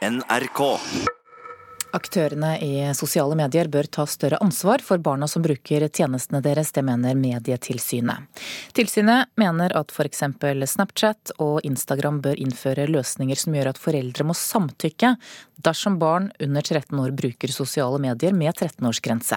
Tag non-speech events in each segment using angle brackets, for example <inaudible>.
NRK. Aktørene i sosiale medier bør ta større ansvar for barna som bruker tjenestene deres, det mener Medietilsynet. Tilsynet mener at f.eks. Snapchat og Instagram bør innføre løsninger som gjør at foreldre må samtykke dersom barn under 13 år bruker sosiale medier med 13-årsgrense.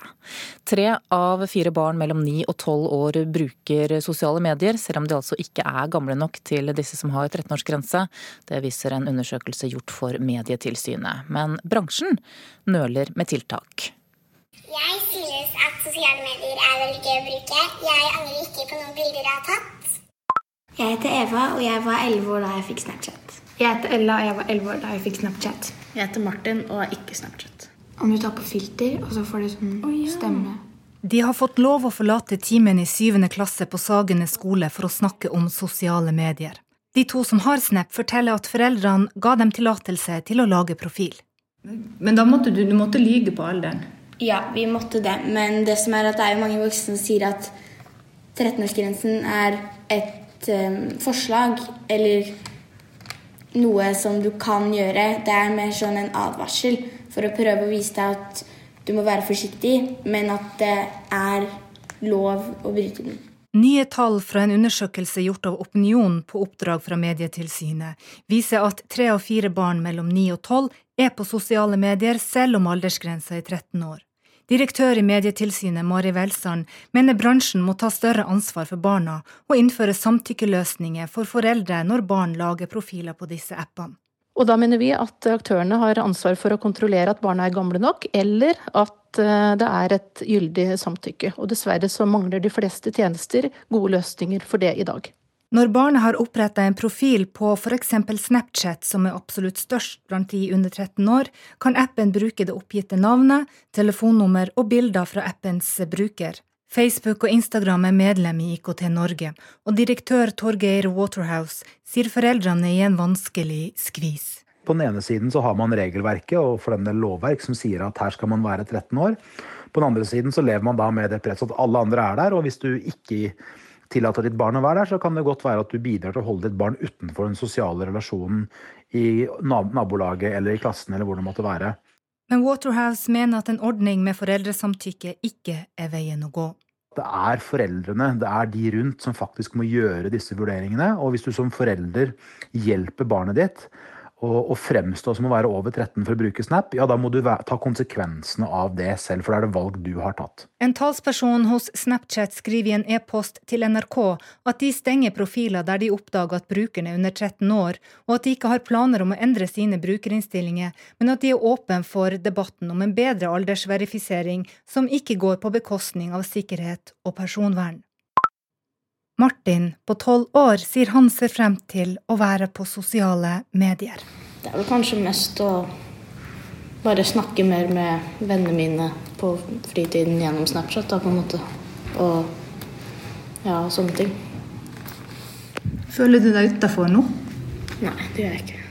Tre av fire barn mellom 9 og 12 år bruker sosiale medier, selv om de altså ikke er gamle nok til disse som har 13-årsgrense. Det viser en undersøkelse gjort for Medietilsynet. Men bransjen nøler med tiltak. Jeg synes at sosiale medier er veldig gøy å bruke. Jeg angrer ikke på noen bilder jeg har tatt. Jeg heter Eva, og jeg var 11 år da jeg fikk Snapchat. Jeg heter Ella, og jeg var 11 år da jeg fikk Snapchat. Jeg heter Martin og har ikke Snapchat. Om du tar på filter, og så får du sånn oh, ja. stemme. De har fått lov å forlate timen i syvende klasse på Sagene skole for å snakke om sosiale medier. De to som har Snap, forteller at foreldrene ga dem tillatelse til å lage profil. Men da måtte du, du måtte lyge på alderen? Ja, vi måtte det. Men det som er at det er jo mange voksne som sier at 13-årsgrensen er et um, forslag eller noe som du kan gjøre. Det er mer sånn en advarsel for å prøve å vise deg at du må være forsiktig, men at det er lov å bryte den. Nye tall fra en undersøkelse gjort av Opinion på oppdrag fra Medietilsynet viser at tre av fire barn mellom 9 og 12 er på sosiale medier selv om aldersgrensa er 13 år. Direktør i Medietilsynet Mari Welsand mener bransjen må ta større ansvar for barna og innføre samtykkeløsninger for foreldre når barn lager profiler på disse appene. Og da mener vi at aktørene har ansvar for å kontrollere at barna er gamle nok, eller at eh, det er et gyldig samtykke. Og dessverre så mangler de fleste tjenester gode løsninger for det i dag. Når barnet har oppretta en profil på f.eks. Snapchat, som er absolutt størst blant de under 13 år, kan appen bruke det oppgitte navnet, telefonnummer og bilder fra appens bruker. Facebook og Instagram er medlem i IKT Norge, og direktør Torgeir Waterhouse sier foreldrene er i en vanskelig skvis. På den ene siden så har man regelverket og for den del lovverk som sier at her skal man være 13 år. På den andre siden så lever man da med det presset at alle andre er der, og hvis du ikke tillater ditt barn å være der, så kan det godt være at du bidrar til å holde ditt barn utenfor den sosiale relasjonen i nabolaget eller i klassen eller hvor det måtte være. Men Waterhouse mener at en ordning med foreldresamtykke ikke er veien å gå. Det er foreldrene, det er de rundt, som faktisk må gjøre disse vurderingene. Og hvis du som forelder hjelper barnet ditt å fremstå som å være over 13 for å bruke Snap, ja, da må du ta konsekvensene av det selv, for det er det valg du har tatt. En talsperson hos Snapchat skriver i en e-post til NRK at de stenger profiler der de oppdager at brukeren er under 13 år, og at de ikke har planer om å endre sine brukerinnstillinger, men at de er åpne for debatten om en bedre aldersverifisering som ikke går på bekostning av sikkerhet og personvern. Martin på tolv år sier han ser frem til å være på sosiale medier. Det er vel kanskje mest å bare snakke mer med vennene mine på fritiden gjennom Snapchat, da, på en måte. Og ja, sånne ting. Føler du deg utafor nå? Nei, det gjør jeg ikke.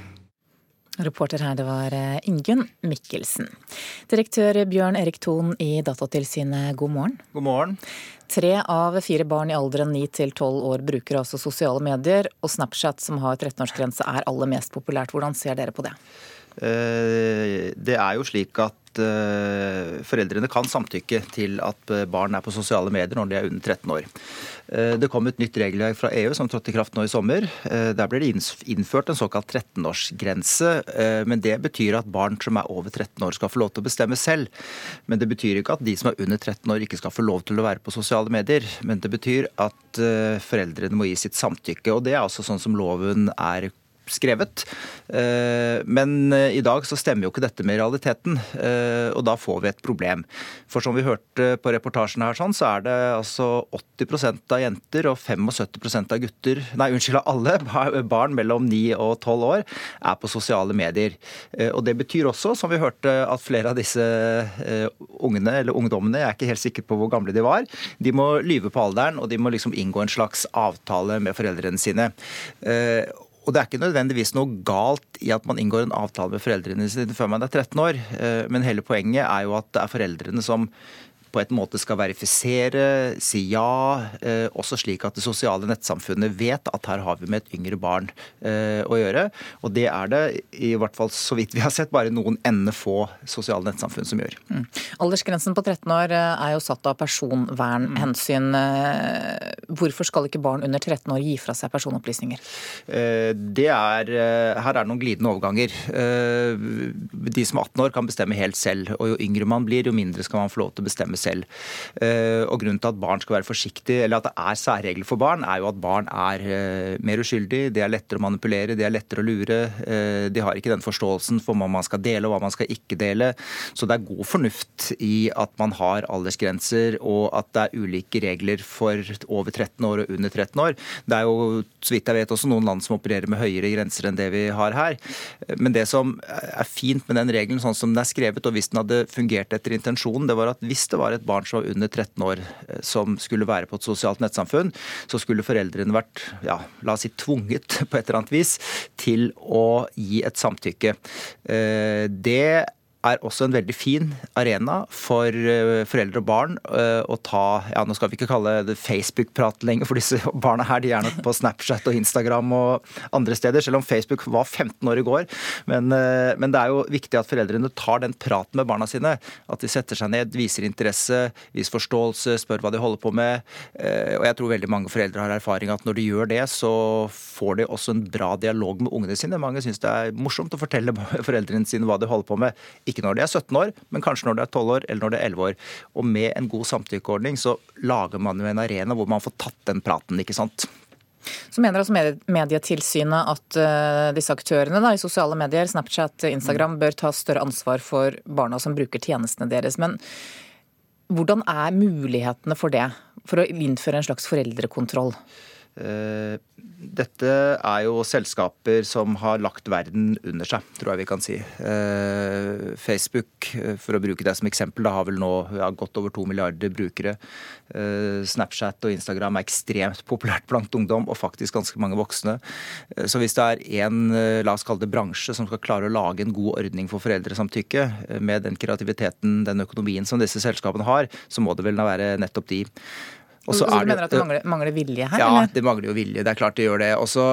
Reporter her, det var eh, Ingunn Mikkelsen. Direktør Bjørn Erik Thon i Datatilsynet, god morgen. God morgen. Tre av fire barn i alderen 9 til 12 år bruker altså sosiale medier, og Snapchat, som har 13-årsgrense, er aller mest populært. Hvordan ser dere på det? Eh, det er jo slik at eh, foreldrene kan samtykke til at barn er på sosiale medier når de er under 13 år. Eh, det kom et nytt regelverk fra EU som trådte i kraft nå i sommer. Der ble det innført en såkalt 13-årsgrense. Men det betyr at barn som er over 13 år skal få lov til å bestemme selv. Men det betyr ikke at de som er under 13 år ikke skal få lov til å være på sosiale medier. Men det betyr at foreldrene må gi sitt samtykke. Og det er altså sånn som loven er skrevet. Eh, men eh, i dag så stemmer jo ikke dette med realiteten, eh, og da får vi et problem. For som vi hørte på reportasjen her, sånn, så er det altså 80% av jenter og 75% av gutter, nei unnskyld, av alle <laughs> barn mellom 9 og 12 år er på sosiale medier. Og det betyr også, som vi hørte, at flere av disse ungene, eller ungdommene, jeg er ikke helt sikker på hvor gamle de var, de må lyve på alderen, og de må liksom inngå en slags avtale med foreldrene sine. Og det er ikke nødvendigvis noe galt i at man inngår en avtale med foreldrene sine før man er 13 år, eh, men hele poenget er jo at det er foreldrene som på en måte skal verifisere, si ja, eh, også slik at det sosiale nettsamfunnet vet at her har vi med et yngre barn eh, å gjøre. Og det er det, i hvert fall så vidt vi har sett, bare noen ende få sosiale nettsamfunn som gjør. Mm. Aldersgrensen på 13 år eh, er jo satt av personvernhensyn. Hvorfor skal ikke barn under 13 år gi fra seg personopplysninger? Det er, her er det noen glidende overganger. De som er 18 år kan bestemme helt selv, og jo yngre man blir, jo mindre skal man få lov til å bestemme selv. Og Grunnen til at barn skal være forsiktige, eller at det er særregler for barn, er jo at barn er mer uskyldige. de er lettere å manipulere, de er lettere å lure. De har ikke den forståelsen for hva man skal dele og hva man skal ikke dele. Så det er god fornuft i at man har aldersgrenser, og at det er ulike regler for over 13 år og under 13 år. Det er jo, så vidt jeg vet, også noen land som opererer med høyere grenser enn det vi har her. Men det som er fint med den regelen sånn som den er skrevet, og hvis den hadde fungert etter intensjonen, det var at hvis det var et barn som var under 13 år eh, som skulle være på et sosialt nettsamfunn, så skulle foreldrene vært ja, la oss si tvunget <laughs> på et eller annet vis til å gi et samtykke. Eh, det er også en veldig fin arena for eh, foreldre og barn eh, å ta ja, Nå skal vi ikke kalle det Facebook-prat lenger, for disse <laughs> barna her de er nok på Snapchat og Instagram og andre steder, selv om Facebook var 15 år i går. Men, eh, men det er jo viktig at foreldrene tar den praten med barna sine. At de setter seg ned, viser interesse, viser forståelse, spør hva de holder på med. Og jeg tror veldig mange foreldre har erfaring at når de gjør det, så får de også en bra dialog med ungene sine. Mange syns det er morsomt å fortelle <laughs> foreldrene sine hva de holder på med ikke når de er 17 år, men kanskje når de er 12 år eller når de er 11 år. Og med en god samtykkeordning så lager man jo en arena hvor man får tatt den praten, ikke sant. Så mener altså Medietilsynet at uh, disse aktørene da, i sosiale medier, Snapchat, Instagram, bør ta større ansvar for barna som bruker tjenestene deres. Men hvordan er mulighetene for det? For å innføre en slags foreldrekontroll? Uh, dette er jo selskaper som har lagt verden under seg, tror jeg vi kan si. Eh, Facebook, eh, for å bruke det som eksempel, da har vel nå ja, godt over to milliarder brukere. Eh, Snapchat og Instagram er ekstremt populært blant ungdom, og faktisk ganske mange voksne. Så hvis det er en la oss kalle det bransje som skal klare å lage en god ordning for foreldresamtykke, med den kreativiteten, den økonomien som disse selskapene har, så må det vel være nettopp de. Og så, så du mener at det mangler, mangler, vilje her? Ja, eller? det mangler jo vilje. Det er klart det gjør det. Og så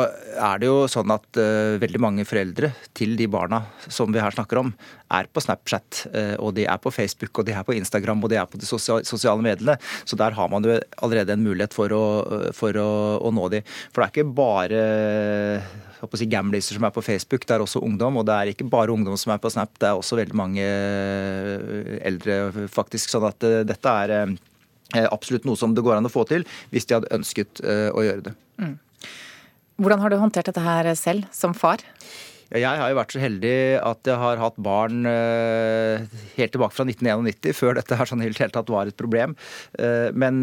er det jo sånn at uh, veldig mange foreldre til de barna som vi her snakker om, er på Snapchat, uh, og de er på Facebook, og de er på Instagram, og de er på de sosiale, sosiale mediene. Så der har man jo allerede en mulighet for å, for å, å nå de. For det er ikke bare si, gamliser som er på Facebook, det er også ungdom. Og det er ikke bare ungdom som er på Snap, det er også veldig mange eldre, faktisk. Sånn at dette er absolutt noe som det går an å få til, hvis de hadde ønsket eh, å gjøre det. Mm. Hvordan har du håndtert dette her selv, som far? Jeg har jo vært så heldig at jeg har hatt barn eh, helt tilbake fra 1991, før dette her sånn helt, helt tatt var et problem. Men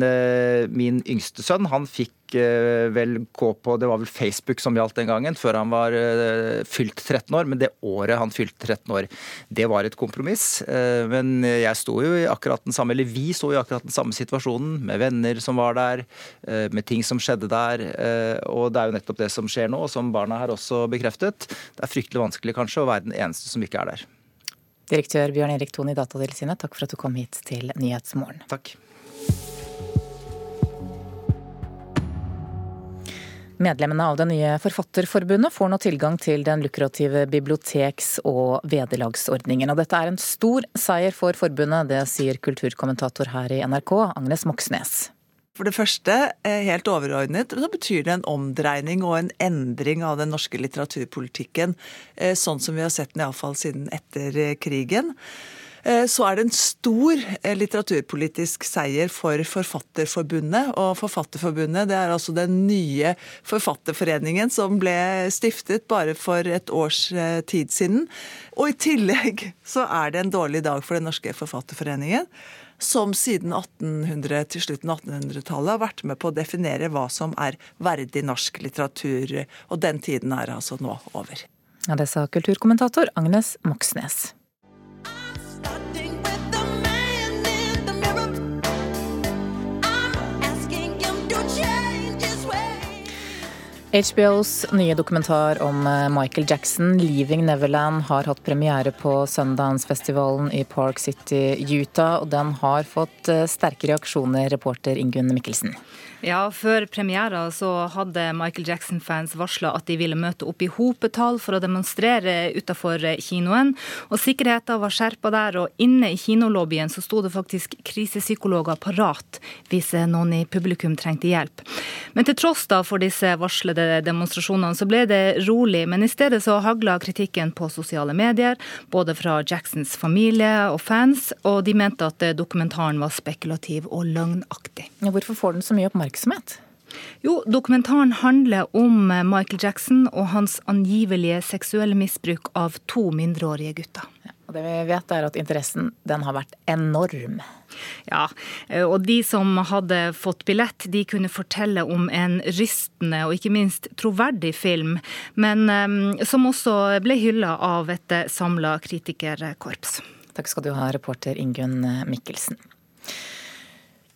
min yngste sønn han fikk Eh, vel gå på Det var vel Facebook som gjaldt den gangen, før han var eh, fylt 13 år. Men det året han fylte 13 år, det var et kompromiss. Eh, men jeg sto jo i akkurat den samme, eller vi sto i akkurat den samme situasjonen, med venner som var der, med ting som skjedde der. Og det er jo nettopp det som skjer nå, og som barna her også bekreftet. Det er fryktelig vanskelig kanskje å være den eneste som ikke er der. Direktør Bjørn Erik Thon i Datatilsynet, takk for at du kom hit til Nyhetsmorgen. Takk. Medlemmene av det nye Forfatterforbundet får nå tilgang til den lukrative biblioteks- og vederlagsordningen. Og dette er en stor seier for forbundet, det sier kulturkommentator her i NRK, Agnes Moxnes. For det første, eh, helt overordnet, så betyr det en omdreining og en endring av den norske litteraturpolitikken, eh, sånn som vi har sett den iallfall siden etter krigen. Eh, så er det en stor eh, litteraturpolitisk seier for Forfatterforbundet. Og Forfatterforbundet det er altså den nye forfatterforeningen som ble stiftet bare for et års eh, tid siden. Og i tillegg så er det en dårlig dag for Den norske forfatterforeningen som siden 1800 til slutten av 1800-tallet har vært med på å definere hva som er verdig norsk litteratur. Og den tiden er altså nå over. Ja, Det sa kulturkommentator Agnes Moxnes. HBOs nye dokumentar om eh, Michael Jackson, 'Leaving Neverland', har hatt premiere på Sundance-festivalen i Park City, Utah. Og den har fått eh, sterke reaksjoner, reporter Ingunn Mikkelsen. Ja, Før premiera hadde Michael Jackson-fans varsla at de ville møte opp i hopetall for å demonstrere utafor kinoen. Og Sikkerheten var skjerpa der, og inne i kinolobbyen så sto det faktisk krisepsykologer parat hvis noen i publikum trengte hjelp. Men til tross da for disse varslede demonstrasjonene, så ble det rolig. Men i stedet så hagla kritikken på sosiale medier, både fra Jacksons familie og fans, og de mente at dokumentaren var spekulativ og løgnaktig. Hvorfor får den så mye oppmerksomhet? Oppmerksomhet? Jo, dokumentaren handler om Michael Jackson og hans angivelige seksuelle misbruk av to mindreårige gutter. og det vi vet er at Interessen den har vært enorm. Ja, og de som hadde fått billett, de kunne fortelle om en rystende og ikke minst troverdig film, men um, som også ble hylla av et samla kritikerkorps. Takk skal du ha, reporter Ingunn Mikkelsen.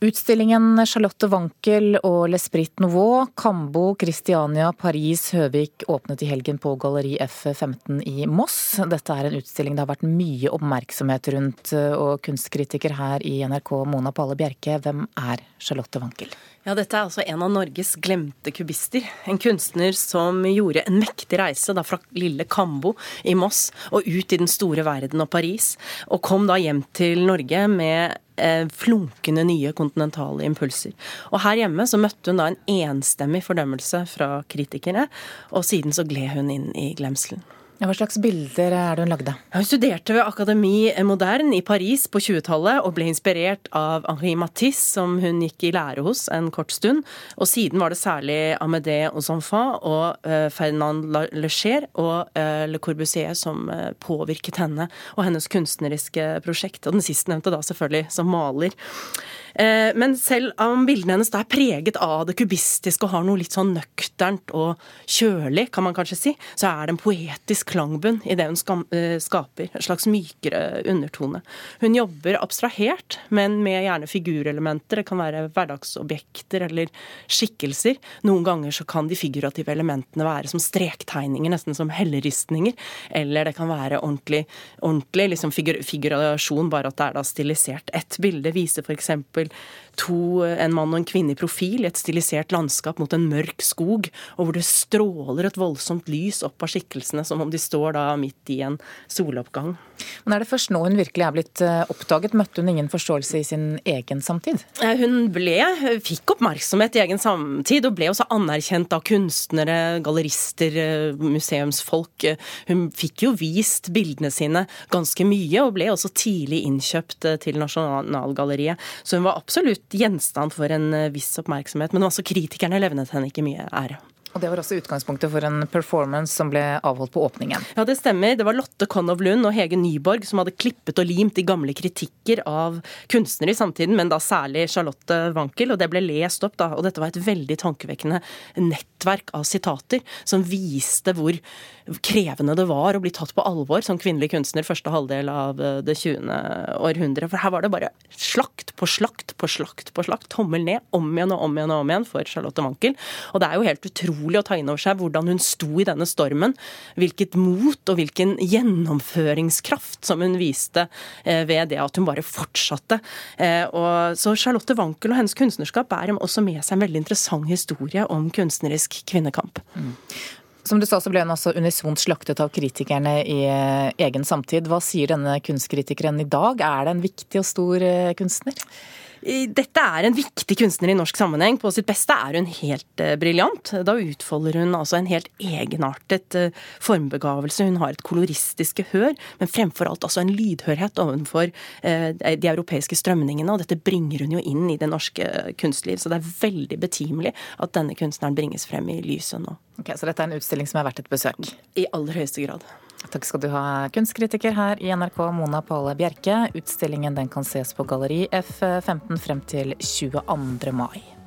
Utstillingen Charlotte Wankel og L'Esprit Nouveau, Kambo, Christiania, Paris, Høvik åpnet i helgen på Galleri F15 i Moss. Dette er en utstilling det har vært mye oppmerksomhet rundt, og kunstkritiker her i NRK, Mona Palle Bjerke, hvem er Charlotte Wankel? Ja, Dette er altså en av Norges glemte kubister. En kunstner som gjorde en mektig reise da fra lille Kambo i Moss og ut i den store verden og Paris. Og kom da hjem til Norge med eh, flunkende nye kontinentale impulser. Og her hjemme så møtte hun da en enstemmig fordømmelse fra kritikere, og siden så gled hun inn i glemselen. Hva slags bilder er det hun lagde? Hun studerte ved Akademi Moderne i Paris på 20-tallet og ble inspirert av Henri Matisse, som hun gikk i lære hos en kort stund. Og siden var det særlig Amédé aux Enfants og uh, Ferdinand Lecher og uh, Le Corbusier som uh, påvirket henne og hennes kunstneriske prosjekt. Og den sistnevnte da selvfølgelig som maler. Eh, men selv om bildene hennes er preget av det kubistiske og har noe litt sånn nøkternt og kjølig, kan man kanskje si, så er det en poetisk klangbunn i det hun eh, skaper. En slags mykere undertone. Hun jobber abstrahert, men med gjerne figurelementer. Det kan være hverdagsobjekter eller skikkelser. Noen ganger så kan de figurative elementene være som strektegninger, nesten som helleristninger. Eller det kan være ordentlig, ordentlig liksom figur, figurasjon, bare at det er da stilisert. Et bilde viser f.eks papel. To, en mann og en kvinne i profil i et stilisert landskap mot en mørk skog, og hvor det stråler et voldsomt lys opp av skikkelsene, som om de står da midt i en soloppgang. Men Er det først nå hun virkelig er blitt eh, oppdaget? Møtte hun ingen forståelse i sin egen samtid? Eh, hun ble, fikk oppmerksomhet i egen samtid, og ble også anerkjent av kunstnere, gallerister, eh, museumsfolk. Hun fikk jo vist bildene sine ganske mye, og ble også tidlig innkjøpt til Nasjonalgalleriet. Så hun var absolutt gjenstand for en viss oppmerksomhet. Men også kritikerne levnet henne ikke mye ære. Og Det var også utgangspunktet for en performance som ble avholdt på åpningen. Ja, det stemmer. Det var Lotte Konov Lund og Hege Nyborg som hadde klippet og limt de gamle kritikker av kunstnere i samtiden, men da særlig Charlotte Wankel, og det ble lest opp. da, og Dette var et veldig tankevekkende nettverk av sitater som viste hvor krevende det var å bli tatt på alvor som kvinnelig kunstner første halvdel av det 20. århundre. For her var det bare slakt på slakt på slakt på slakt. Tommel ned om igjen og om igjen og om igjen for Charlotte Wankel. Og det er jo helt utrolig utrolig å ta inn over seg hvordan hun sto i denne stormen. Hvilket mot og hvilken gjennomføringskraft som hun viste eh, ved det at hun bare fortsatte. Eh, og så Charlotte Wankel og hennes kunstnerskap bærer også med seg en veldig interessant historie om kunstnerisk kvinnekamp. Mm. Som du sa, så ble hun altså unisont slaktet av kritikerne i eh, egen samtid. Hva sier denne kunstkritikeren i dag? Er det en viktig og stor kunstner? Dette er en viktig kunstner i norsk sammenheng. På sitt beste er hun helt uh, briljant. Da utfolder hun altså en helt egenartet uh, formbegavelse. Hun har et koloristisk gehør, men fremfor alt altså en lydhørhet overfor uh, de europeiske strømningene. Og dette bringer hun jo inn i det norske kunstliv. Så det er veldig betimelig at denne kunstneren bringes frem i lyset nå. Ok, Så dette er en utstilling som er verdt et besøk? I aller høyeste grad. Takk skal du ha, kunstkritiker her i NRK, Mona Pale Bjerke. Utstillingen kan ses på Galleri F15 frem til 22. mai.